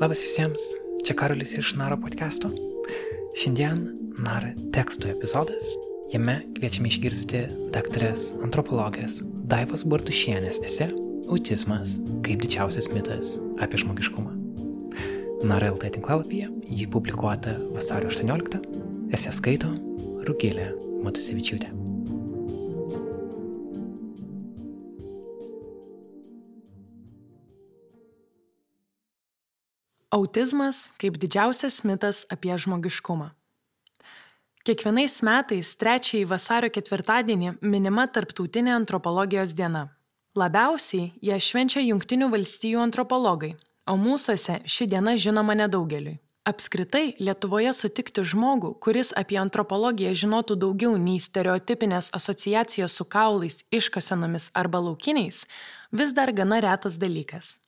Labas visiems, čia Karolis iš Naro podcast'o. Šiandien Nara tekstų epizodas. Jame kviečiame išgirsti daktarės antropologės Daivos Bartušienės ese Autizmas kaip didžiausias mitas apie žmogiškumą. Nara LT tinklalapyje jį publikuota vasario 18, ese skaito Rugilė Matusevičiūtė. Autizmas kaip didžiausias mitas apie žmogiškumą. Kiekvienais metais trečiąjį vasario ketvirtadienį minima Tarptautinė antropologijos diena. Labiausiai ją švenčia Junktinių valstijų antropologai, o mūsųse ši diena žinoma nedaugeliui. Apskritai, Lietuvoje sutikti žmogų, kuris apie antropologiją žinotų daugiau nei stereotipinės asociacijos su kaulais, iškasenomis arba laukiniais, vis dar gana retas dalykas.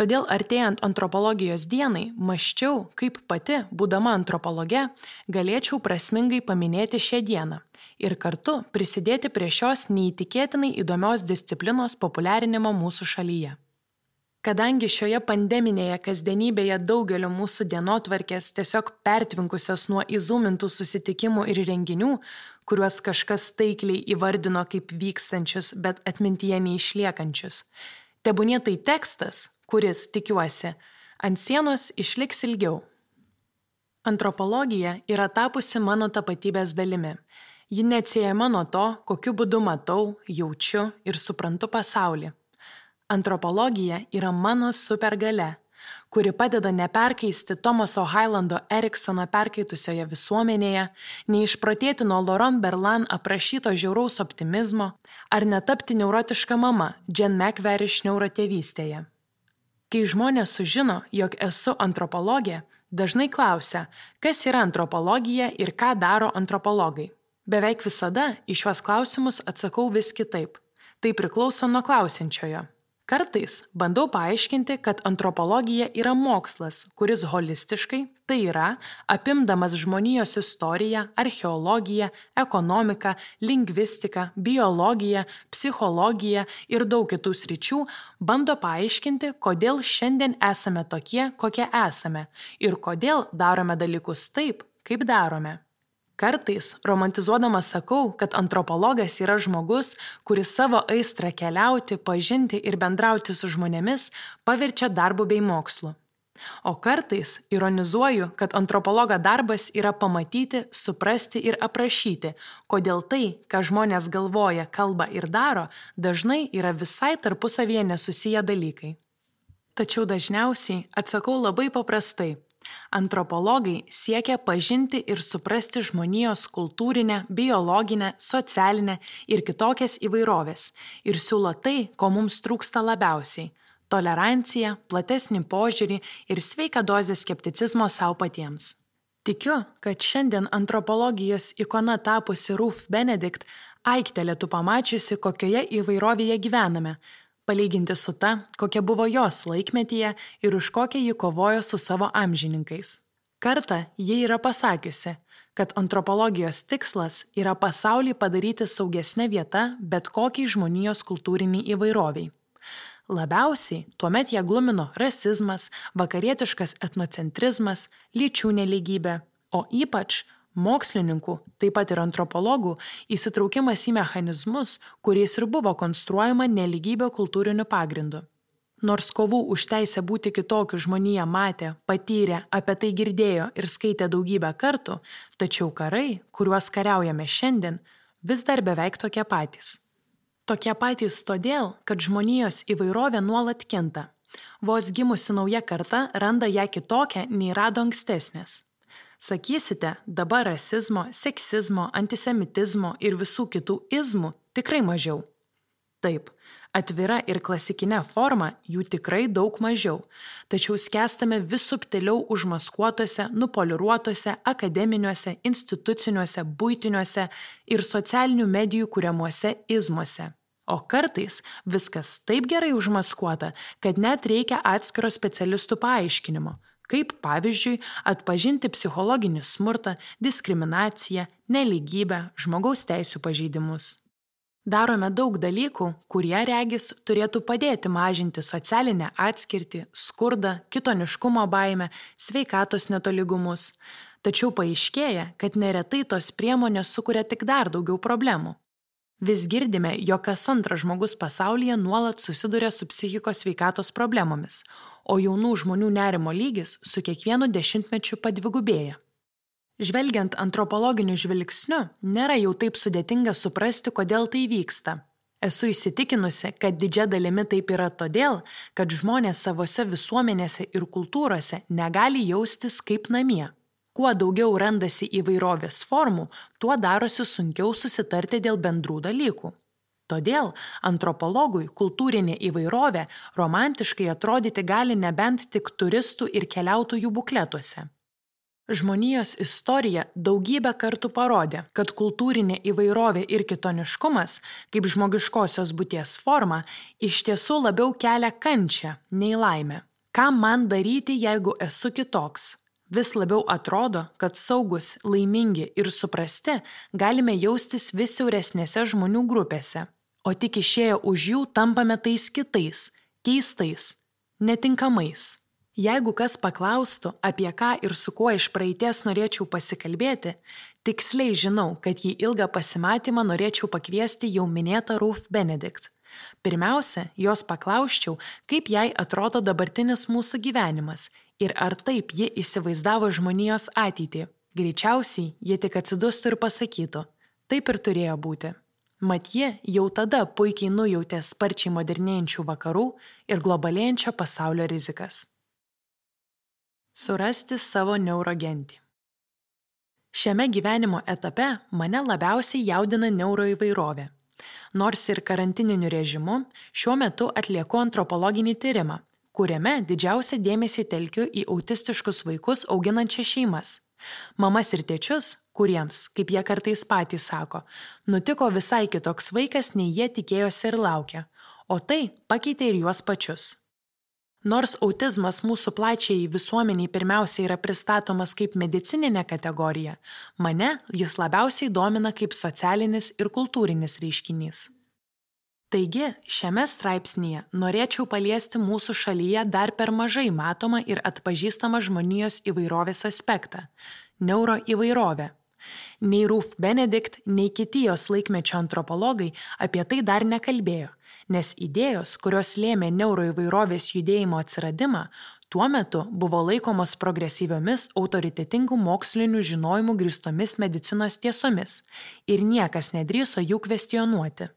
Todėl artėjant antropologijos dienai, maščiau, kaip pati, būdama antropologe, galėčiau prasmingai paminėti šią dieną ir kartu prisidėti prie šios neįtikėtinai įdomios disciplinos populiarinimo mūsų šalyje. Kadangi šioje pandeminėje kasdienybėje daugelio mūsų dienotvarkės tiesiog pertvinkusios nuo įzūmintų susitikimų ir renginių, kuriuos kažkas taikliai įvardino kaip vykstančius, bet atmintyje neišliekančius, Tebūnie tai tekstas, kuris, tikiuosi, ant sienos išliks ilgiau. Antropologija yra tapusi mano tapatybės dalimi. Ji neatsiejama nuo to, kokiu būdu matau, jaučiu ir suprantu pasaulį. Antropologija yra mano supergale, kuri padeda neperkeisti Tomaso Highlando Eriksono perkaitusioje visuomenėje, neišprotėti nuo Laurent Berlan aprašyto žiauraus optimizmo, ar netapti neurotiška mama Jen McVer iš neurotėvystėje. Kai žmonės sužino, jog esu antropologė, dažnai klausia, kas yra antropologija ir ką daro antropologai. Beveik visada į šiuos klausimus atsakau vis kitaip. Tai priklauso nuo klausinčiojo. Kartais bandau paaiškinti, kad antropologija yra mokslas, kuris holistiškai, tai yra, apimdamas žmonijos istoriją, archeologiją, ekonomiką, lingvistiką, biologiją, psichologiją ir daug kitų sričių, bando paaiškinti, kodėl šiandien esame tokie, kokie esame ir kodėl darome dalykus taip, kaip darome. Kartais, romantizuodama sakau, kad antropologas yra žmogus, kuris savo aistrą keliauti, pažinti ir bendrauti su žmonėmis paverčia darbu bei mokslu. O kartais ironizuoju, kad antropologo darbas yra pamatyti, suprasti ir aprašyti, kodėl tai, ką žmonės galvoja, kalba ir daro, dažnai yra visai tarpusavyje nesusiję dalykai. Tačiau dažniausiai atsakau labai paprastai Antropologai siekia pažinti ir suprasti žmonijos kultūrinę, biologinę, socialinę ir kitokias įvairovės ir siūlo tai, ko mums trūksta labiausiai - toleranciją, platesnį požiūrį ir sveiką dozę skepticizmo savo patiems. Tikiu, kad šiandien antropologijos ikona tapusi Ruth Benedict aiktelėtų pamačiusi, kokioje įvairovėje gyvename, palyginti su ta, kokia buvo jos laikmetyje ir už kokią ji kovojo su savo amžininkais. Kartą ji yra pasakiusi, kad antropologijos tikslas yra pasaulį padaryti saugesnė vieta bet kokiai žmonijos kultūriniai įvairoviai. Labiausiai tuomet ją glumino rasizmas, vakarietiškas etnocentrizmas, lyčių neligybė, o ypač mokslininkų, taip pat ir antropologų, įsitraukimas į mechanizmus, kuriais ir buvo konstruojama neligybė kultūriniu pagrindu. Nors kovų už teisę būti kitokiu žmonija matė, patyrė, apie tai girdėjo ir skaitė daugybę kartų, tačiau karai, kuriuos kariaujame šiandien, vis dar beveik tokie patys. Tokie patys todėl, kad žmonijos įvairovė nuolat kinta. Vos gimusi nauja karta randa ją kitokią nei rado ankstesnės. Sakysite, dabar rasizmo, seksizmo, antisemitizmo ir visų kitų izmų tikrai mažiau. Taip, atvira ir klasikinė forma jų tikrai daug mažiau, tačiau skęstame vis subtiliau užmaskuotose, nupoliruotose, akademiniuose, instituciniuose, būtiniuose ir socialinių medijų kuriamuose izmuose. O kartais viskas taip gerai užmaskuota, kad net reikia atskiro specialistų paaiškinimo kaip pavyzdžiui atpažinti psichologinį smurtą, diskriminaciją, neligybę, žmogaus teisų pažeidimus. Darome daug dalykų, kurie regis turėtų padėti mažinti socialinę atskirtį, skurdą, kitoniškumo baimę, sveikatos netoligumus. Tačiau paaiškėja, kad neretai tos priemonės sukuria tik dar daugiau problemų. Vis girdime, jog kas antras žmogus pasaulyje nuolat susiduria su psichikos sveikatos problemomis, o jaunų žmonių nerimo lygis su kiekvienu dešimtmečiu padvigubėja. Žvelgiant antropologiniu žvilgsniu, nėra jau taip sudėtinga suprasti, kodėl tai vyksta. Esu įsitikinusi, kad didžia dalimi taip yra todėl, kad žmonės savose visuomenėse ir kultūrose negali jaustis kaip namie. Kuo daugiau randasi įvairovės formų, tuo darosi sunkiau susitarti dėl bendrų dalykų. Todėl antropologui kultūrinė įvairovė romantiškai atrodyti gali nebent tik turistų ir keliautojų bukletuose. Žmonijos istorija daugybę kartų parodė, kad kultūrinė įvairovė ir kitoniškumas, kaip žmogiškosios būties forma, iš tiesų labiau kelia kančią nei laimę. Ką man daryti, jeigu esu kitoks? Vis labiau atrodo, kad saugus, laimingi ir suprasti galime jaustis vis siauresnėse žmonių grupėse, o tik išėję už jų tampame tais kitais, keistais, netinkamais. Jeigu kas paklaustų, apie ką ir su kuo iš praeities norėčiau pasikalbėti, tiksliai žinau, kad į ilgą pasimatymą norėčiau pakviesti jau minėtą Ruth Benedict. Pirmiausia, jos paklausčiau, kaip jai atrodo dabartinis mūsų gyvenimas ir ar taip ji įsivaizdavo žmonijos ateitį. Greičiausiai ji tik atsidustų ir pasakytų, taip ir turėjo būti. Mat ji jau tada puikiai nujautė sparčiai modernėjančių vakarų ir globalėjančio pasaulio rizikas. Surasti savo neurogentį. Šiame gyvenimo etape mane labiausiai jaudina neuroįvairovė. Nors ir karantininiu režimu, šiuo metu atlieku antropologinį tyrimą, kuriame didžiausią dėmesį telkiu į autistiškus vaikus auginančias šeimas. Mamas ir tėčius, kuriems, kaip jie kartais patys sako, nutiko visai kitoks vaikas, nei jie tikėjosi ir laukė, o tai pakeitė ir juos pačius. Nors autizmas mūsų plačiai visuomeniai pirmiausia yra pristatomas kaip medicininė kategorija, mane jis labiausiai domina kaip socialinis ir kultūrinis reiškinys. Taigi, šiame straipsnėje norėčiau paliesti mūsų šalyje dar per mažai matomą ir atpažįstamą žmonijos įvairovės aspektą - neuroįvairovę. Nei Ruf Benedikt, nei kiti jos laikmečio antropologai apie tai dar nekalbėjo nes idėjos, kurios lėmė neuroįvairovės judėjimo atsiradimą, tuo metu buvo laikomos progresyviomis autoritetingų mokslinių žinojimų grįstomis medicinos tiesomis ir niekas nedrįso jų kvestionuoti.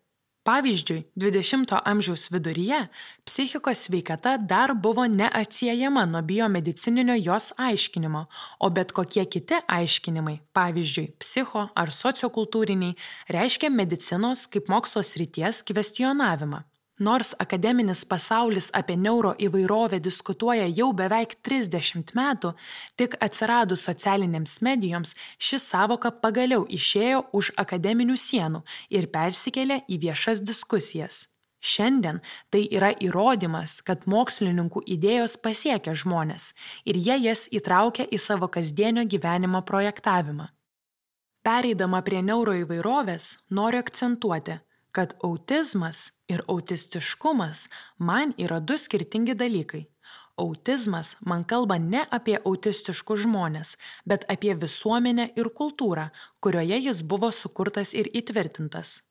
Pavyzdžiui, 20-ojo amžiaus viduryje psichikos sveikata dar buvo neatsiejama nuo biomedicininio jos aiškinimo, o bet kokie kiti aiškinimai, pavyzdžiui, psicho ar sociokultūriniai, reiškia medicinos kaip mokslo srities kvestionavimą. Nors akademinis pasaulis apie neuroįvairovę diskutuoja jau beveik 30 metų, tik atsiradus socialinėms medijoms ši savoka pagaliau išėjo už akademinių sienų ir persikėlė į viešas diskusijas. Šiandien tai yra įrodymas, kad mokslininkų idėjos pasiekia žmonės ir jie jas įtraukia į savo kasdienio gyvenimo projektavimą. Pereidama prie neuroįvairovės, noriu akcentuoti, kad autizmas ir autistiškumas man yra du skirtingi dalykai. Autizmas man kalba ne apie autistiškus žmonės, bet apie visuomenę ir kultūrą, kurioje jis buvo sukurtas ir įtvirtintas.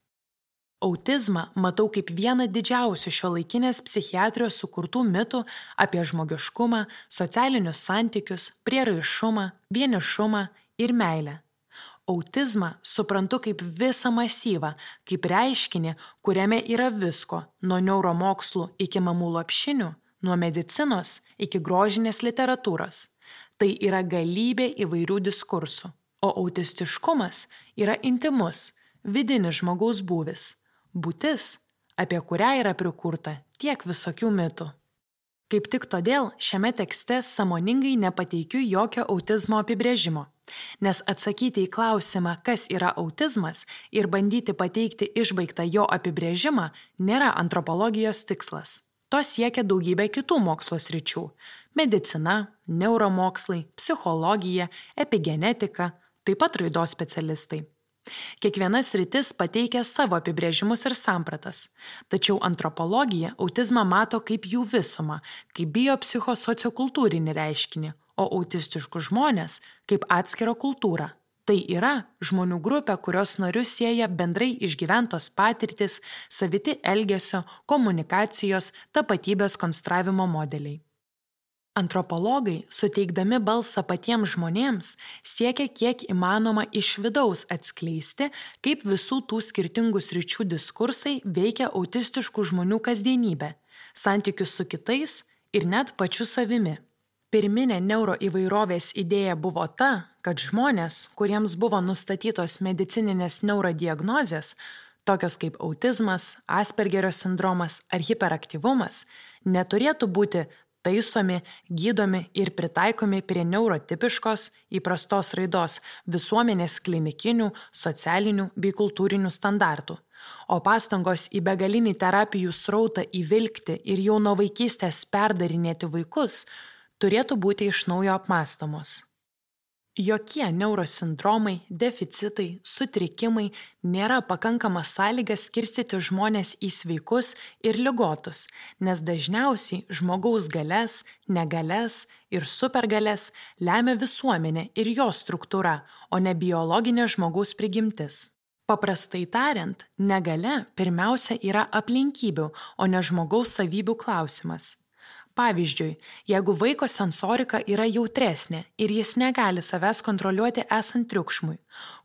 Autizmą matau kaip vieną didžiausių šio laikinės psichiatrijos sukurtų mitų apie žmogiškumą, socialinius santykius, prieraišumą, vienišumą ir meilę autizmą suprantu kaip visą masyvą, kaip reiškinį, kuriame yra visko - nuo neuromokslų iki mamų lopšinių, nuo medicinos iki grožinės literatūros. Tai yra galybė įvairių diskursų. O autistiškumas yra intimus, vidinis žmogaus būvis, būtis, apie kurią yra prikurta tiek visokių mitų. Kaip tik todėl šiame tekste samoningai nepateikiu jokio autizmo apibrėžimo, Nes atsakyti į klausimą, kas yra autizmas ir bandyti pateikti išbaigtą jo apibrėžimą nėra antropologijos tikslas. To siekia daugybė kitų mokslo sričių - medicina, neuromokslai, psichologija, epigenetika, taip pat raidos specialistai. Kiekviena sritis pateikia savo apibrėžimus ir sampratas. Tačiau antropologija autizmą mato kaip jų visumą, kaip biopsichosociokultūrinį reiškinį, o autistiškus žmonės kaip atskirą kultūrą. Tai yra žmonių grupė, kurios narius sieja bendrai išgyventos patirtis, saviti elgesio, komunikacijos, tapatybės konstravimo modeliai. Antropologai, suteikdami balsą patiems žmonėms, siekia kiek įmanoma iš vidaus atskleisti, kaip visų tų skirtingų sričių diskursai veikia autistiškų žmonių kasdienybę, santykius su kitais ir net pačiu savimi. Pirminė neuroįvairovės idėja buvo ta, kad žmonės, kuriems buvo nustatytos medicininės neurodiagnozės, tokios kaip autizmas, Aspergerio sindromas ar hiperaktyvumas, neturėtų būti taisomi gydomi ir pritaikomi prie neurotipiškos įprastos raidos visuomenės klinikinių socialinių bei kultūrinių standartų. O pastangos į begalinį terapijų srautą įvilkti ir jau nuo vaikystės perdarinėti vaikus turėtų būti iš naujo apmąstomos Jokie neurosindromai, deficitai, sutrikimai nėra pakankamas sąlygas skirstyti žmonės į sveikus ir lygotus, nes dažniausiai žmogaus galės, negalės ir supergalės lemia visuomenė ir jos struktūra, o ne biologinė žmogaus prigimtis. Paprastai tariant, negale pirmiausia yra aplinkybių, o ne žmogaus savybių klausimas. Pavyzdžiui, jeigu vaiko sensorika yra jautresnė ir jis negali savęs kontroliuoti esant triukšmui,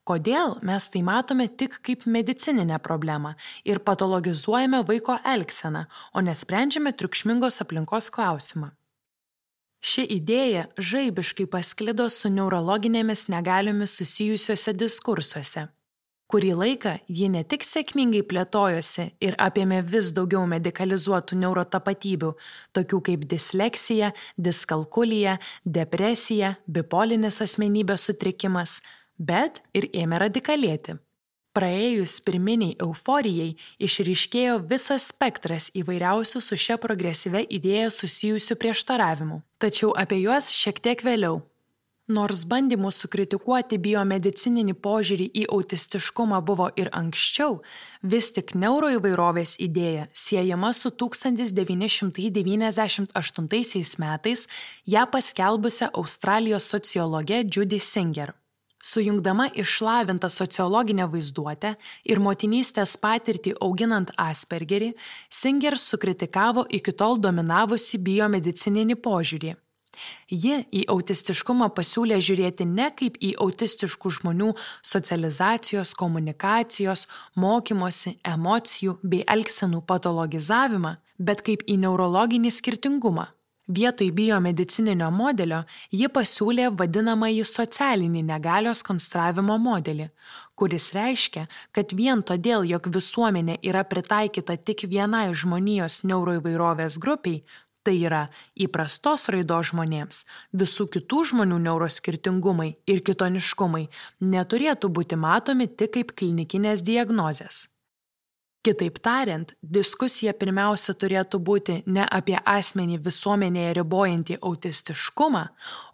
kodėl mes tai matome tik kaip medicininę problemą ir patologizuojame vaiko elgseną, o nesprendžiame triukšmingos aplinkos klausimą? Ši idėja žaibiškai pasklido su neurologinėmis negaliomis susijusiuose diskursuose kurį laiką ji ne tik sėkmingai plėtojosi ir apėmė vis daugiau medikalizuotų neurotapatybių, tokių kaip disleksija, diskalkulija, depresija, bipolinis asmenybės sutrikimas, bet ir ėmė radikalėti. Praėjus pirminiai euforijai išryškėjo visas spektras įvairiausių su šia progresyve idėja susijusių prieštaravimų. Tačiau apie juos šiek tiek vėliau, Nors bandymų sukritikuoti biomedicininį požiūrį į autistiškumą buvo ir anksčiau, vis tik neuroįvairovės idėja siejama su 1998 metais ją paskelbusią Australijos sociologę Judy Singer. Sujungdama išlavintą sociologinę vaizduotę ir motinystės patirtį auginant Aspergerį, Singer sukritikavo iki tol dominavusi biomedicininį požiūrį Ji į autistiškumą pasiūlė žiūrėti ne kaip į autistiškų žmonių socializacijos, komunikacijos, mokymosi, emocijų bei elgsenų patologizavimą, bet kaip į neurologinį skirtingumą. Vietoj biomedicininio modelio ji pasiūlė vadinamąjį socialinį negalios konstravimo modelį, kuris reiškia, kad vien todėl, jog visuomenė yra pritaikyta tik vienai žmonijos neuroįvairovės grupiai, tai yra įprastos raidos žmonėms, visų kitų žmonių neuroskirtingumai ir kitoniškumai neturėtų būti matomi tik kaip klinikinės diagnozės. Kitaip tariant, diskusija pirmiausia turėtų būti ne apie asmenį visuomenėje ribojantį autistiškumą,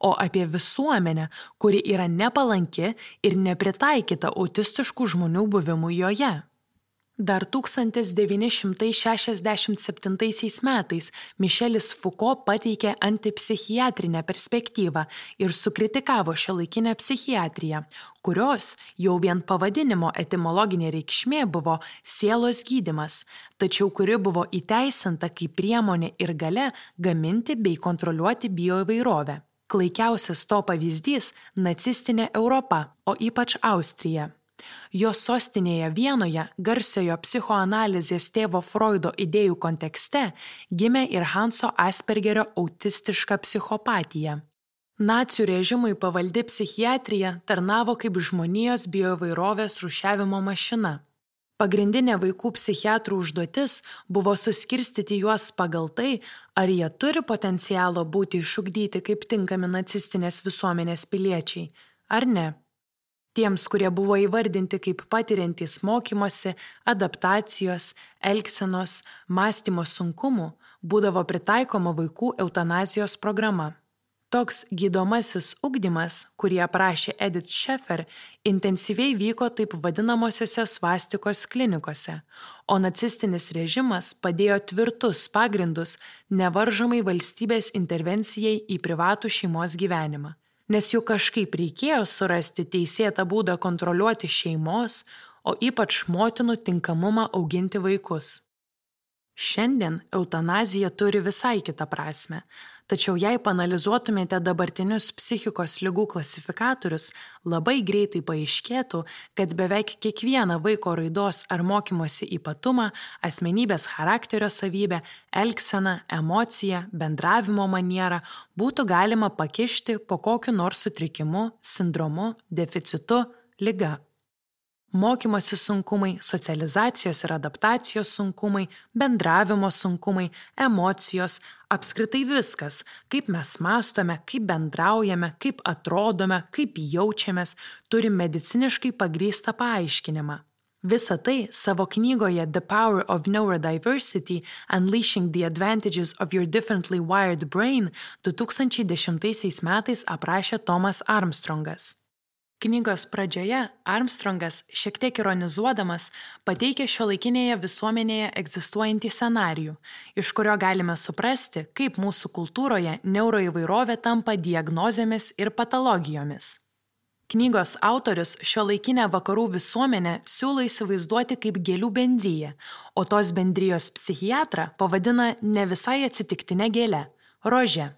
o apie visuomenę, kuri yra nepalanki ir nepritaikyta autistiškų žmonių buvimui joje. Dar 1967 metais Mišelis Fuko pateikė antipsichiatrinę perspektyvą ir sukritikavo šiuolaikinę psichiatriją, kurios jau vien pavadinimo etimologinė reikšmė buvo sielos gydimas, tačiau kuri buvo įteisinta kaip priemonė ir gale gaminti bei kontroliuoti bioįvairovę. Klaikiausias to pavyzdys - nacistinė Europa, o ypač Austrija. Jo sostinėje Vienoje garsiojo psichoanalizės tėvo Freudo idėjų kontekste gimė ir Hanso Aspergerio autistiška psichopatija. Nacių režimui pavaldi psichiatrija tarnavo kaip žmonijos biovairovės rušiavimo mašina. Pagrindinė vaikų psichiatrų užduotis buvo suskirstyti juos pagal tai, ar jie turi potencialo būti išugdyti kaip tinkami nacistinės visuomenės piliečiai, ar ne. Tiems, kurie buvo įvardinti kaip patiriantys mokymosi, adaptacijos, elgsenos, mąstymo sunkumų, būdavo pritaikoma vaikų eutanazijos programa. Toks gydomasis ugdymas, kurį aprašė Edith Schaeffer, intensyviai vyko taip vadinamosiose svastikos klinikose, o nacistinis režimas padėjo tvirtus pagrindus nevaržomai valstybės intervencijai į privatų šeimos gyvenimą. Nes juk kažkaip reikėjo surasti teisėtą būdą kontroliuoti šeimos, o ypač motinų tinkamumą auginti vaikus. Šiandien eutanazija turi visai kitą prasme, tačiau jei panalizuotumėte dabartinius psichikos lygų klasifikatorius, labai greitai paaiškėtų, kad beveik kiekvieną vaiko raidos ar mokymosi ypatumą, asmenybės charakterio savybę, elgseną, emociją, bendravimo manierą būtų galima pakišti po kokiu nors sutrikimu, sindromu, deficitu, lyga mokymosi sunkumai, socializacijos ir adaptacijos sunkumai, bendravimo sunkumai, emocijos, apskritai viskas, kaip mes mąstome, kaip bendraujame, kaip atrodome, kaip jaučiamės, turi mediciniškai pagrįstą paaiškinimą. Visą tai savo knygoje The Power of Neurodiversity – Unleashing the Advantages of Your Differently Wired Brain 2010 metais aprašė Tomas Armstrongas. Knygos pradžioje Armstrongas, šiek tiek ironizuodamas, pateikia šio laikinėje visuomenėje egzistuojantį scenarijų, iš kurio galime suprasti, kaip mūsų kultūroje neuroįvairovė tampa diagnozėmis ir patologijomis. Knygos autorius šio laikinę vakarų visuomenę siūlo įsivaizduoti kaip gėlių bendryje, o tos bendrijos psichiatrą pavadina ne visai atsitiktinę gėlę - rožę.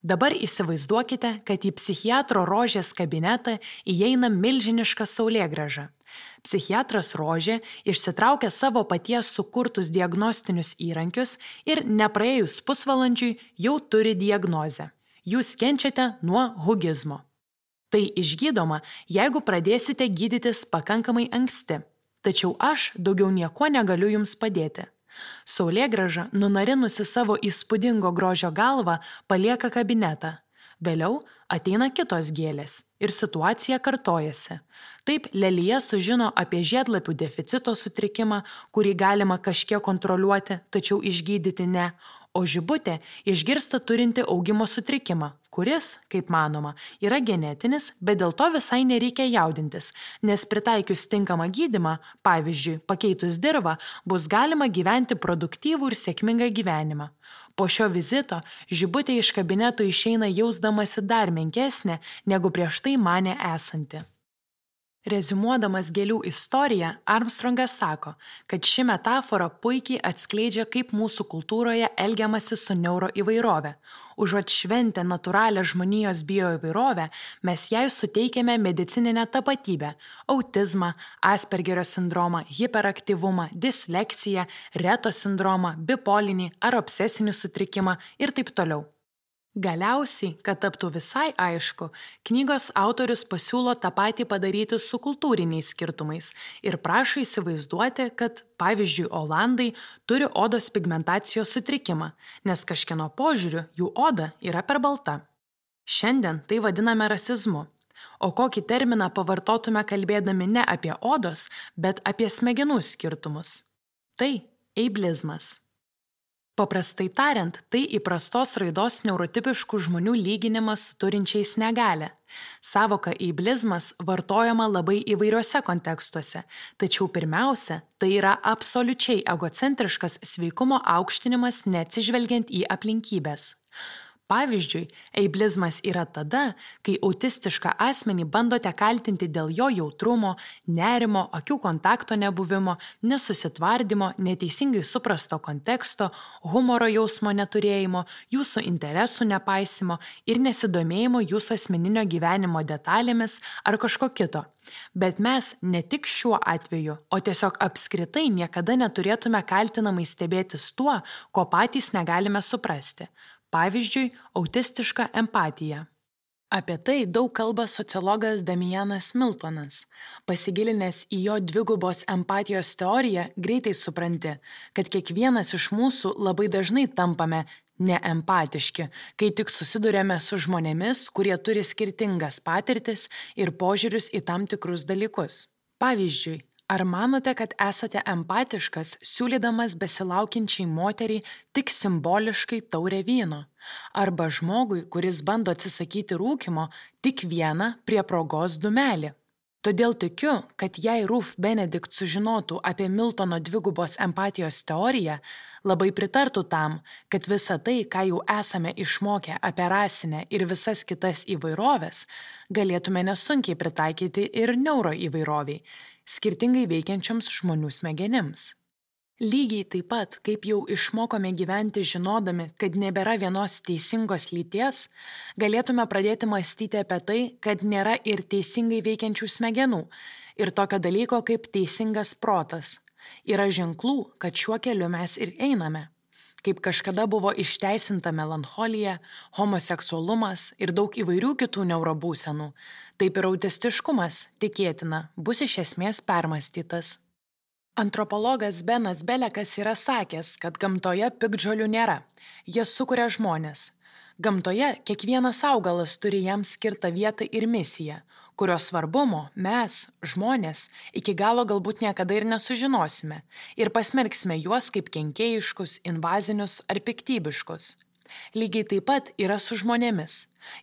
Dabar įsivaizduokite, kad į psichiatro rožės kabinetą įeina milžiniška saulėgraža. Psichiatras rožė išsitraukia savo paties sukurtus diagnostinius įrankius ir nepraėjus pusvalandžiui jau turi diagnozę. Jūs kenčiate nuo hugizmo. Tai išgydoma, jeigu pradėsite gydytis pakankamai anksti. Tačiau aš daugiau nieko negaliu jums padėti. Saulėgraža, nunarinusi savo įspūdingo grožio galvą, palieka kabinetą. Vėliau ateina kitos gėlės ir situacija kartojasi. Taip Lelyje sužino apie žiedlapių deficito sutrikimą, kurį galima kažkiek kontroliuoti, tačiau išgydyti ne, o žibutė išgirsta turinti augimo sutrikimą, kuris, kaip manoma, yra genetinis, bet dėl to visai nereikia jaudintis, nes pritaikius tinkamą gydimą, pavyzdžiui, pakeitus dirbą, bus galima gyventi produktyvų ir sėkmingą gyvenimą. Po šio vizito žibutė iš kabineto išeina jausdamasi dar menkesnė, negu prieš tai mane esanti. Rezumuodamas gėlių istoriją, Armstrongas sako, kad ši metafora puikiai atskleidžia, kaip mūsų kultūroje elgiamasi su neuroįvairove. Užuot šventę natūralią žmonijos bioįvairovę, mes jai suteikėme medicininę tapatybę - autizmą, Aspergerio sindromą, hiperaktyvumą, disleksiją, reto sindromą, bipolinį ar obsesinį sutrikimą ir taip toliau. Galiausiai, kad taptų visai aišku, knygos autorius pasiūlo tą patį padaryti su kultūriniais skirtumais ir prašo įsivaizduoti, kad, pavyzdžiui, Olandai turi odos pigmentacijos sutrikimą, nes kažkieno požiūriu jų oda yra per balta. Šiandien tai vadiname rasizmu. O kokį terminą pavartotume kalbėdami ne apie odos, bet apie smegenų skirtumus? Tai eiblizmas. Paprastai tariant, tai įprastos raidos neurotipiškų žmonių lyginimas su turinčiais negalę. Savoka eiblizmas vartojama labai įvairiuose kontekstuose, tačiau pirmiausia, tai yra absoliučiai egocentriškas sveikumo aukštinimas neatsižvelgiant į aplinkybės. Pavyzdžiui, eiblizmas yra tada, kai autistišką asmenį bandote kaltinti dėl jo jautrumo, nerimo, akių kontakto nebuvimo, nesusitvardymo, neteisingai suprasto konteksto, humoro jausmo neturėjimo, jūsų interesų nepaisimo ir nesidomėjimo jūsų asmeninio gyvenimo detalėmis ar kažko kito. Bet mes ne tik šiuo atveju, o tiesiog apskritai niekada neturėtume kaltinamai stebėtis tuo, ko patys negalime suprasti pavyzdžiui, autistišką empatiją. Apie tai daug kalba sociologas Damianas Miltonas. Pasigilinęs į jo dvigubos empatijos teoriją, greitai supranti, kad kiekvienas iš mūsų labai dažnai tampame neempatiški, kai tik susidurėme su žmonėmis, kurie turi skirtingas patirtis ir požiūrius į tam tikrus dalykus. Pavyzdžiui, Ar manote, kad esate empatiškas, siūlydamas besilaukiančiai moteriai tik simboliškai taurę vyno? Arba žmogui, kuris bando atsisakyti rūkimo, tik vieną prie progos dumelį? Todėl tikiu, kad jei Ruf Benedikt sužinotų apie Miltono dvigubos empatijos teoriją, labai pritartų tam, kad visa tai, ką jau esame išmokę apie rasinę ir visas kitas įvairovės, galėtume nesunkiai pritaikyti ir neuroįvairoviai, skirtingai veikiančioms žmonių smegenims. Lygiai taip pat, kaip jau išmokome gyventi žinodami, kad nebėra vienos teisingos lyties, galėtume pradėti mąstyti apie tai, kad nėra ir teisingai veikiančių smegenų ir tokio dalyko kaip teisingas protas. Yra ženklų, kad šiuo keliu mes ir einame. Kaip kažkada buvo išteisinta melancholija, homoseksualumas ir daug įvairių kitų neurobūsenų, taip ir autistiškumas, tikėtina, bus iš esmės permastytas. Antropologas Benas Belekas yra sakęs, kad gamtoje pikdžiolių nėra, jie sukuria žmonės. Gamtoje kiekvienas augalas turi jam skirtą vietą ir misiją, kurios svarbumo mes, žmonės, iki galo galbūt niekada ir nesužinosime ir pasmerksime juos kaip kenkėjiškus, invazinius ar piktybiškus. Lygiai taip pat yra su žmonėmis.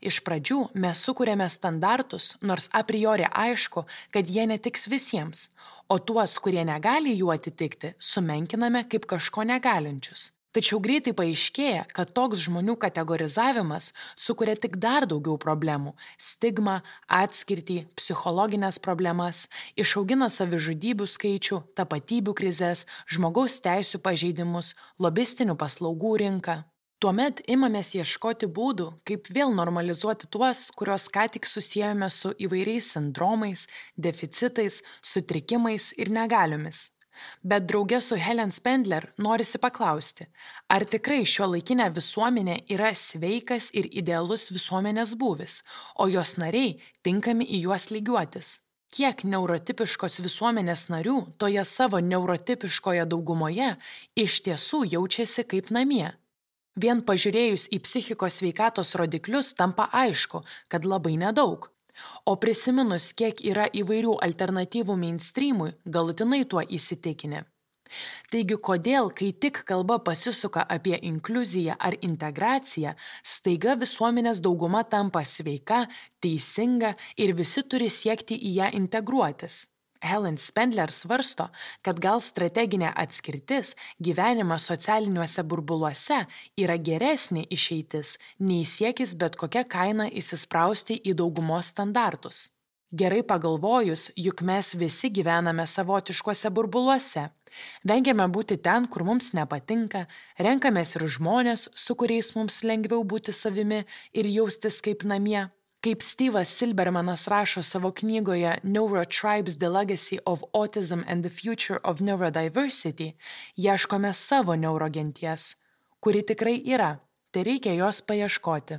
Iš pradžių mes sukūrėme standartus, nors a priori aišku, kad jie netiks visiems, o tuos, kurie negali jų atitikti, sumenkiname kaip kažko negalinčius. Tačiau greitai paaiškėja, kad toks žmonių kategorizavimas sukuria tik dar daugiau problemų - stigmą, atskirtį, psichologinės problemas, išaugina savižudybių skaičių, tapatybių krizės, žmogaus teisų pažeidimus, lobistinių paslaugų rinką. Tuomet imamės ieškoti būdų, kaip vėl normalizuoti tuos, kuriuos ką tik susijęjome su įvairiais sindromais, deficitais, sutrikimais ir negaliomis. Bet draugė su Helen Spendler norisi paklausti, ar tikrai šio laikinė visuomenė yra sveikas ir idealus visuomenės būvis, o jos nariai tinkami į juos lygiuotis. Kiek neurotipiškos visuomenės narių toje savo neurotipiškoje daugumoje iš tiesų jaučiasi kaip namie? Vien pažiūrėjus į psichikos sveikatos rodiklius tampa aišku, kad labai nedaug. O prisiminus, kiek yra įvairių alternatyvų mainstreamui, galutinai tuo įsitikinę. Taigi, kodėl, kai tik kalba pasisuka apie inkluziją ar integraciją, staiga visuomenės dauguma tampa sveika, teisinga ir visi turi siekti į ją integruotis? Helen Spendler svarsto, kad gal strateginė atskirtis, gyvenimas socialiniuose burbuluose yra geresnė išeitis nei siekis bet kokią kainą įsisprausti į daugumos standartus. Gerai pagalvojus, juk mes visi gyvename savotiškuose burbuluose. Vengiame būti ten, kur mums nepatinka, renkamės ir žmonės, su kuriais mums lengviau būti savimi ir jaustis kaip namie. Kaip Steve'as Silbermanas rašo savo knygoje Neurotribes The Legacy of Autism and the Future of Neurodiversity, ieškome savo neurogenties, kuri tikrai yra, tai reikia jos paieškoti.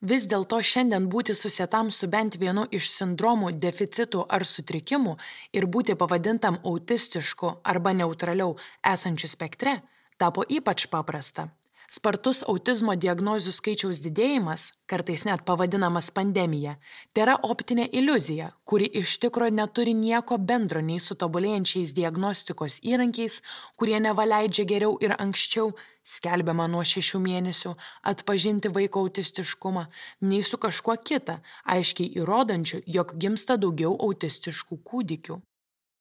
Vis dėlto šiandien būti susietam su bent vienu iš sindromų, deficitų ar sutrikimų ir būti pavadintam autistišku arba neutraliau esančiu spektre tapo ypač paprasta. Spartus autizmo diagnozių skaičiaus didėjimas, kartais net pavadinamas pandemija, tai yra optinė iliuzija, kuri iš tikro neturi nieko bendro nei su tobulėjančiais diagnostikos įrankiais, kurie nevaleidžia geriau ir anksčiau, skelbiama nuo šešių mėnesių, atpažinti vaiko autistiškumą, nei su kažkuo kita, aiškiai įrodančiu, jog gimsta daugiau autistiškų kūdikių.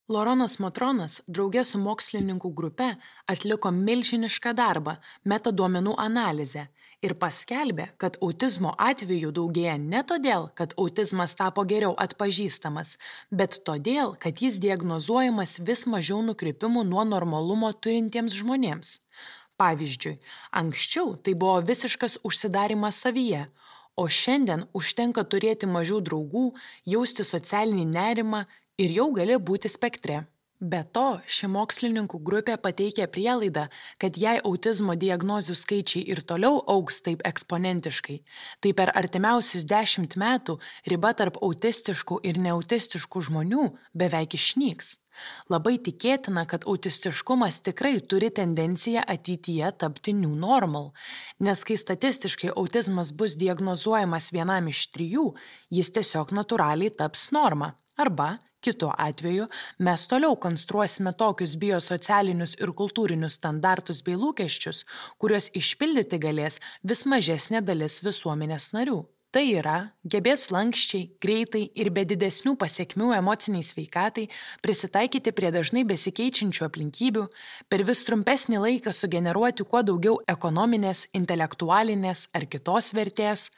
Loronas Matronas draugė su mokslininkų grupe atliko milžinišką darbą - metaduomenų analizę ir paskelbė, kad autizmo atvejų daugėja ne todėl, kad autizmas tapo geriau atpažįstamas, bet todėl, kad jis diagnozuojamas vis mažiau nukrypimų nuo normalumo turintiems žmonėms. Pavyzdžiui, anksčiau tai buvo visiškas užsidarimas savyje, o šiandien užtenka turėti mažiau draugų, jausti socialinį nerimą ir jau gali būti spektre. Be to, ši mokslininkų grupė pateikia prielaidą, kad jei autizmo diagnozių skaičiai ir toliau augs taip eksponentiškai, tai per artimiausius dešimt metų riba tarp autistiškų ir neautistiškų žmonių beveik išnyks. Labai tikėtina, kad autistiškumas tikrai turi tendenciją ateityje tapti new normal, nes kai statistiškai autizmas bus diagnozuojamas vienam iš trijų, jis tiesiog natūraliai taps norma arba Kitu atveju mes toliau konstruosime tokius biosocialinius ir kultūrinius standartus bei lūkesčius, kuriuos išpildyti galės vis mažesnė dalis visuomenės narių. Tai yra, gebės lankščiai, greitai ir be didesnių pasiekmių emociniai sveikatai prisitaikyti prie dažnai besikeičiančių aplinkybių, per vis trumpesnį laiką sugeneruoti kuo daugiau ekonominės, intelektualinės ar kitos vertės,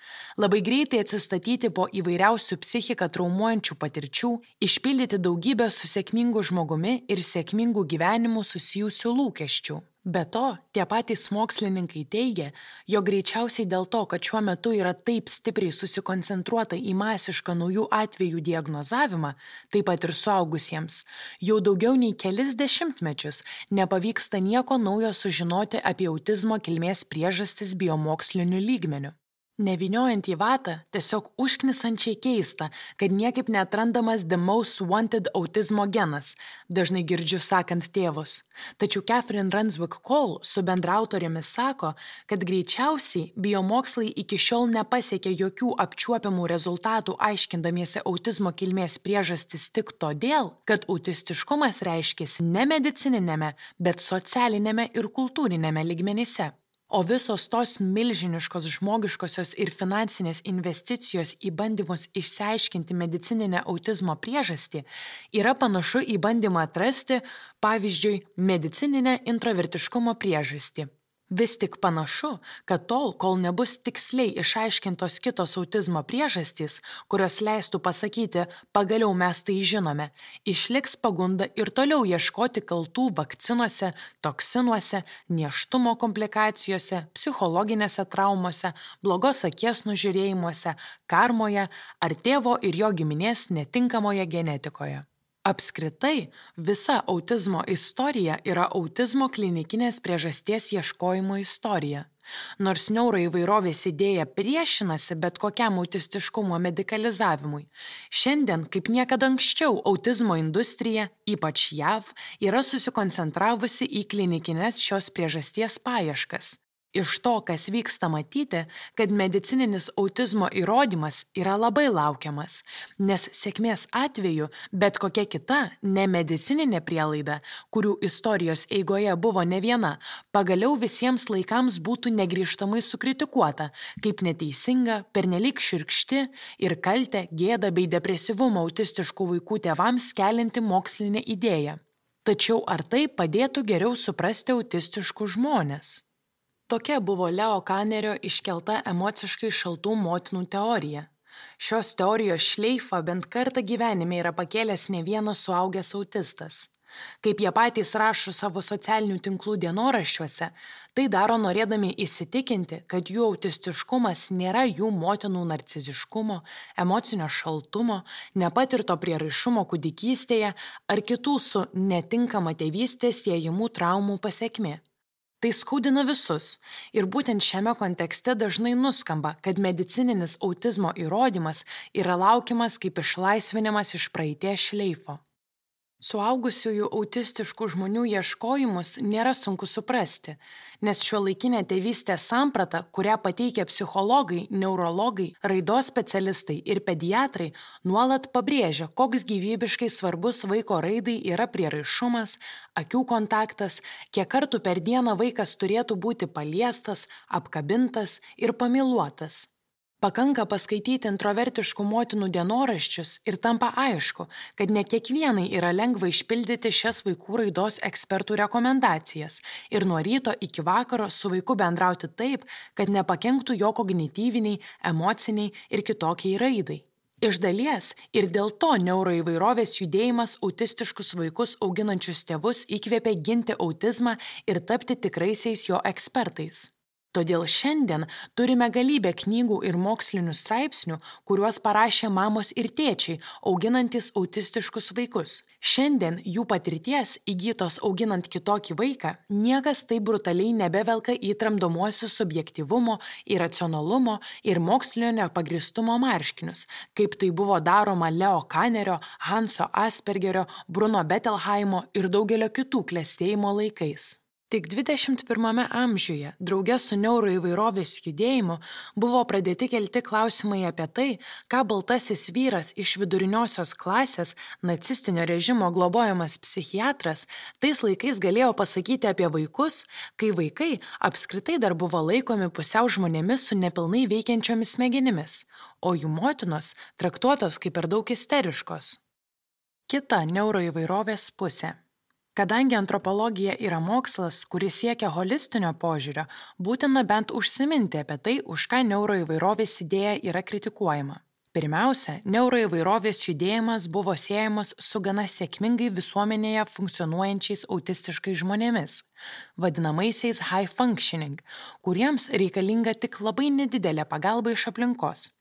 labai greitai atsistatyti po įvairiausių psichiką traumuojančių patirčių, išpildyti daugybę su sėkmingu žmogumi ir sėkmingu gyvenimu susijusių lūkesčių. Be to, tie patys mokslininkai teigia, jog greičiausiai dėl to, kad šiuo metu yra taip stipriai susikoncentruota į masišką naujų atvejų diagnozavimą, taip pat ir suaugusiems, jau daugiau nei kelis dešimtmečius nepavyksta nieko naujo sužinoti apie autizmo kilmės priežastis biomoksliniu lygmeniu. Neviniojant į vatą, tiesiog užknisančiai keista, kad niekaip netrandamas the most wanted autizmo genas, dažnai girdžiu sakant tėvus. Tačiau Catherine Ranswick Cole su bendrautorėmis sako, kad greičiausiai biomokslai iki šiol nepasiekė jokių apčiuopiamų rezultatų aiškindamiesi autizmo kilmės priežastis tik todėl, kad autistiškumas reiškėsi ne medicininėme, bet socialinėme ir kultūrinėme ligmenyse. O visos tos milžiniškos žmogiškosios ir finansinės investicijos į bandymus išsiaiškinti medicininę autizmo priežastį yra panašu į bandymą atrasti, pavyzdžiui, medicininę introvertiškumo priežastį. Vis tik panašu, kad tol, kol nebus tiksliai išaiškintos kitos autizmo priežastys, kurios leistų pasakyti, pagaliau mes tai žinome, išliks pagunda ir toliau ieškoti kaltų vakcinuose, toksinuose, neštumo komplikacijose, psichologinėse traumose, blogos akies nužiūrėjimuose, karmoje ar tėvo ir jo giminės netinkamoje genetikoje. Apskritai, visa autizmo istorija yra autizmo klinikinės priežasties ieškojimo istorija. Nors neuroįvairovės idėja priešinasi bet kokiam autistiškumo medicalizavimui, šiandien kaip niekada anksčiau autizmo industrija, ypač JAV, yra susikoncentravusi į klinikinės šios priežasties paieškas. Iš to, kas vyksta matyti, kad medicininis autizmo įrodymas yra labai laukiamas, nes sėkmės atveju bet kokia kita nemedicininė prielaida, kurių istorijos eigoje buvo ne viena, pagaliau visiems laikams būtų negryžtamai sukritikuota kaip neteisinga, pernelyg širkšti ir kaltę, gėdą bei depresyvumą autistiškų vaikų tėvams kelinti mokslinė idėja. Tačiau ar tai padėtų geriau suprasti autistiškus žmonės? Tokia buvo Leo Kanerio iškelta emociškai šaltų motinų teorija. Šios teorijos šleifą bent kartą gyvenime yra pakėlęs ne vienas suaugęs autistas. Kaip jie patys rašo savo socialinių tinklų dienoraščiuose, tai daro norėdami įsitikinti, kad jų autistiškumas nėra jų motinų narciziškumo, emocinio šaltumo, nepatirto prieraišumo kūdikystėje ar kitų su netinkama tėvystė siejimų traumų pasiekmi. Tai skaudina visus ir būtent šiame kontekste dažnai nuskamba, kad medicininis autizmo įrodymas yra laukiamas kaip išlaisvinimas iš praeities šleifo. Suaugusiųjų autistiškų žmonių ieškojimus nėra sunku suprasti, nes šio laikinė tėvystės samprata, kurią pateikia psichologai, neurologai, raidos specialistai ir pediatrai, nuolat pabrėžia, koks gyvybiškai svarbus vaiko raidai yra prieraišumas, akių kontaktas, kiek kartų per dieną vaikas turėtų būti paliestas, apkabintas ir pamiluotas. Pakanka paskaityti introvertiškų motinų dienoraščius ir tampa aišku, kad ne kiekvienai yra lengva išpildyti šias vaikų raidos ekspertų rekomendacijas ir nuo ryto iki vakaro su vaiku bendrauti taip, kad nepakenktų jo kognityviniai, emociniai ir kitokiai raidai. Iš dalies ir dėl to neuroįvairovės judėjimas autistiškus vaikus auginančius tėvus įkvėpė ginti autizmą ir tapti tikraisiais jo ekspertais. Todėl šiandien turime galybę knygų ir mokslinių straipsnių, kuriuos parašė mamos ir tėčiai, auginantis autistiškus vaikus. Šiandien jų patirties įgytos auginant kitokį vaiką niekas taip brutaliai nebevelka į tramdomuosius subjektivumo, iracionalumo ir mokslinio nepagristumo marškinius, kaip tai buvo daroma Leo Kanerio, Hanso Aspergerio, Bruno Bettelheimo ir daugelio kitų klėstėjimo laikais. Tik 21 amžiuje, draugė su neuroįvairovės judėjimu, buvo pradėti kelti klausimai apie tai, ką baltasis vyras iš viduriniosios klasės, nacistinio režimo globojamas psichiatras, tais laikais galėjo pasakyti apie vaikus, kai vaikai apskritai dar buvo laikomi pusiau žmonėmis su nepilnai veikiančiomis smegenimis, o jų motinos traktuotos kaip per daug isteriškos. Kita neuroįvairovės pusė. Kadangi antropologija yra mokslas, kuris siekia holistinio požiūrio, būtina bent užsiminti apie tai, už ką neuroįvairovės idėja yra kritikuojama. Pirmiausia, neuroįvairovės judėjimas buvo siejamas su gana sėkmingai visuomenėje funkcionuojančiais autistiškais žmonėmis, vadinamaisiais high functioning, kuriems reikalinga tik labai nedidelė pagalba iš aplinkos.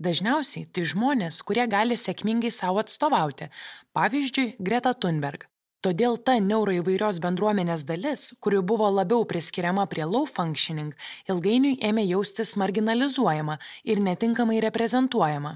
Dažniausiai tai žmonės, kurie gali sėkmingai savo atstovauti, pavyzdžiui, Greta Thunberg, Todėl ta neuroįvairios bendruomenės dalis, kuri buvo labiau priskiriama prie low functioning, ilgainiui ėmė jaustis marginalizuojama ir netinkamai reprezentuojama.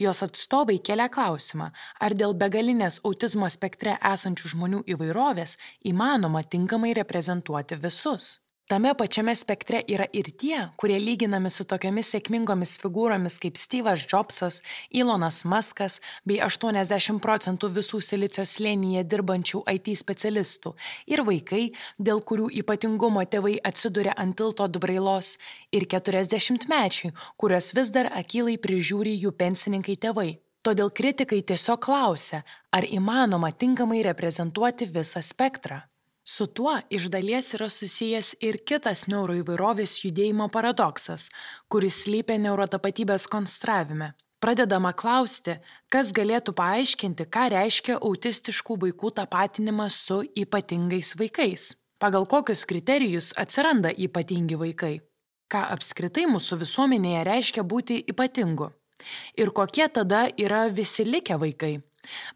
Jos atstovai kelia klausimą, ar dėl begalinės autizmo spektre esančių žmonių įvairovės įmanoma tinkamai reprezentuoti visus. Tame pačiame spektre yra ir tie, kurie lyginami su tokiamis sėkmingomis figūromis kaip Steve'as Jobsas, Elonas Muskas bei 80 procentų visų silicio slėnyje dirbančių IT specialistų ir vaikai, dėl kurių ypatingumo tėvai atsiduria ant tilto dubrailos, ir 40 mečiai, kurios vis dar akylai prižiūri jų pensininkai tėvai. Todėl kritikai tiesiog klausia, ar įmanoma tinkamai reprezentuoti visą spektrą. Su tuo iš dalies yra susijęs ir kitas neuroįvairovės judėjimo paradoksas, kuris slypia neurotapatybės konstravime. Pradedama klausti, kas galėtų paaiškinti, ką reiškia autistiškų vaikų tapatinimas su ypatingais vaikais. Pagal kokius kriterijus atsiranda ypatingi vaikai. Ką apskritai mūsų visuomenėje reiškia būti ypatingu. Ir kokie tada yra visi likę vaikai.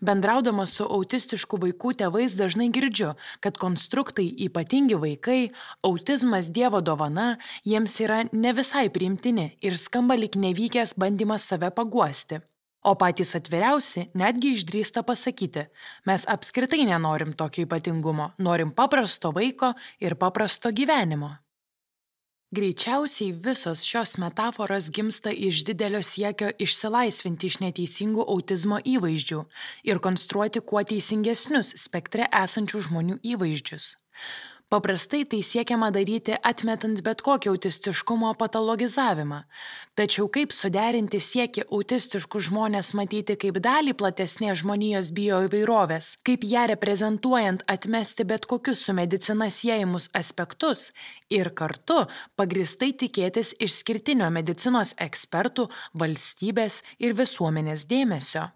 Bendraudama su autistiškų vaikų tėvais dažnai girdžiu, kad konstruktai ypatingi vaikai, autizmas Dievo dovana jiems yra ne visai priimtini ir skamba lik nevykęs bandymas save paguosti. O patys atviriausi netgi išdrįsta pasakyti, mes apskritai nenorim tokio ypatingumo, norim paprasto vaiko ir paprasto gyvenimo. Greičiausiai visos šios metaforos gimsta iš didelio siekio išsilaisvinti iš neteisingų autizmo įvaizdžių ir konstruoti kuo teisingesnius spektre esančių žmonių įvaizdžius. Paprastai tai siekiama daryti atmetant bet kokį autistiškumo patologizavimą. Tačiau kaip suderinti sieki autistiškus žmonės matyti kaip dalį platesnės žmonijos bioįvairovės, kaip ją reprezentuojant atmesti bet kokius su medicina siejamus aspektus ir kartu pagristai tikėtis išskirtinio medicinos ekspertų, valstybės ir visuomenės dėmesio.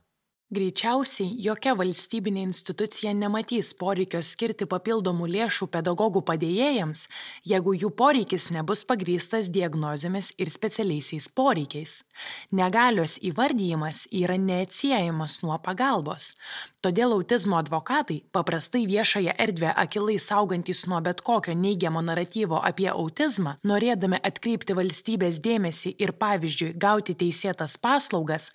Greičiausiai jokia valstybinė institucija nematys poreikio skirti papildomų lėšų pedagogų padėjėjams, jeigu jų poreikis nebus pagrystas diagnozėmis ir specialiaisiais poreikiais. Negalios įvardyjimas yra neatsiejamas nuo pagalbos. Todėl autizmo advokatai, paprastai viešąją erdvę akilai saugantis nuo bet kokio neigiamo naratyvo apie autizmą, norėdami atkreipti valstybės dėmesį ir pavyzdžiui gauti teisėtas paslaugas,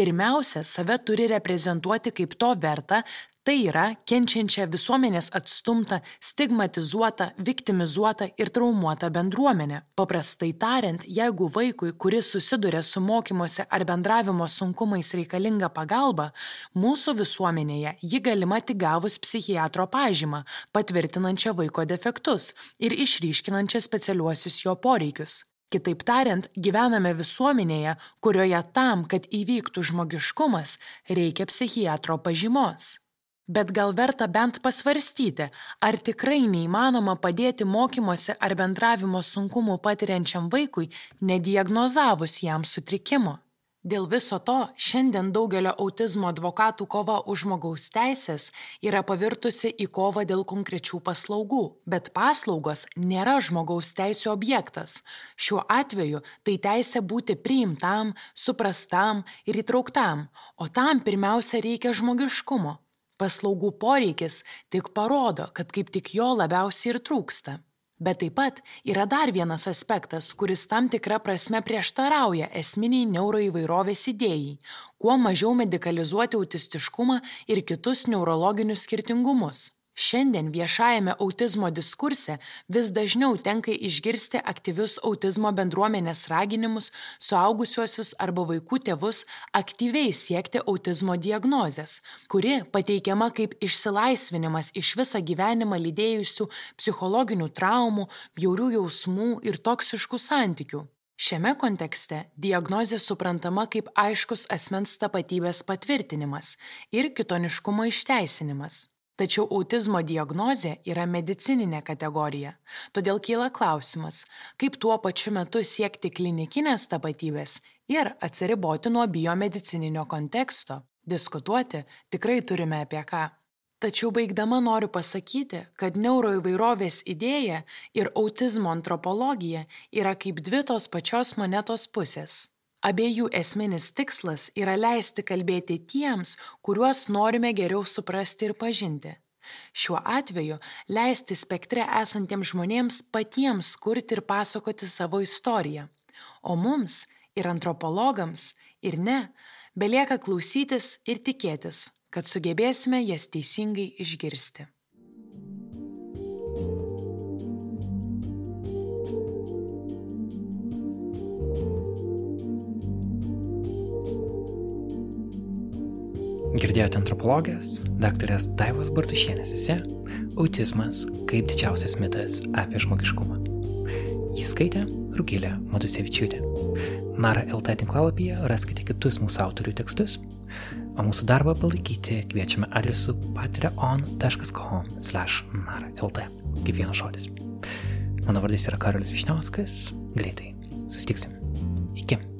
pirmiausia save turi reprezentuoti kaip to vertą, tai yra kenčiančią visuomenės atstumtą, stigmatizuotą, viktimizuotą ir traumuotą bendruomenę. Paprastai tariant, jeigu vaikui, kuris susiduria su mokymuose ar bendravimo sunkumais reikalinga pagalba, mūsų visuomenėje ji galima tik gavus psichiatro pažymą, patvirtinančią vaiko defektus ir išryškinančią specialiuosius jo poreikius. Kitaip tariant, gyvename visuomenėje, kurioje tam, kad įvyktų žmogiškumas, reikia psichiatro pažymos. Bet gal verta bent pasvarstyti, ar tikrai neįmanoma padėti mokymosi ar bendravimo sunkumų patiriančiam vaikui, nediagnozavus jam sutrikimo. Dėl viso to šiandien daugelio autizmo advokatų kova už žmogaus teisės yra pavirtusi į kovą dėl konkrečių paslaugų, bet paslaugos nėra žmogaus teisų objektas. Šiuo atveju tai teisė būti priimtam, suprastam ir įtrauktam, o tam pirmiausia reikia žmogiškumo. Paslaugų poreikis tik parodo, kad kaip tik jo labiausiai ir trūksta. Bet taip pat yra dar vienas aspektas, kuris tam tikra prasme prieštarauja esminiai neuroįvairovės idėjai - kuo mažiau medicalizuoti autistiškumą ir kitus neurologinius skirtingumus. Šiandien viešajame autizmo diskurse vis dažniau tenka išgirsti aktyvius autizmo bendruomenės raginimus suaugusiuosius arba vaikų tėvus aktyviai siekti autizmo diagnozės, kuri pateikiama kaip išsilaisvinimas iš visą gyvenimą lydėjusių psichologinių traumų, bjaurių jausmų ir toksiškų santykių. Šiame kontekste diagnozė suprantama kaip aiškus asmens tapatybės patvirtinimas ir kitoniškumo išteisinimas. Tačiau autizmo diagnozė yra medicininė kategorija, todėl kyla klausimas, kaip tuo pačiu metu siekti klinikinės tapatybės ir atsiriboti nuo biomedicininio konteksto. Diskutuoti tikrai turime apie ką. Tačiau baigdama noriu pasakyti, kad neuroįvairovės idėja ir autizmo antropologija yra kaip dvi tos pačios monetos pusės. Abiejų esminis tikslas yra leisti kalbėti tiems, kuriuos norime geriau suprasti ir pažinti. Šiuo atveju leisti spektre esantiems žmonėms patiems kurti ir pasakoti savo istoriją. O mums ir antropologams, ir ne, belieka klausytis ir tikėtis, kad sugebėsime jas teisingai išgirsti. Girdėjote antropologės, daktarės Daivos Bartušienės esė Autizmas kaip didžiausias mitas apie žmogiškumą. Jis skaitė Rūgilė Matusevičiūtė. Nara LT tinklalapyje raskite kitus mūsų autorių tekstus, o mūsų darbą palaikyti kviečiame adresu patreon.com/nara.lt. Kaip vienas žodis. Mano vardas yra Karolis Višniauskas. Greitai. Sustiksim. Iki.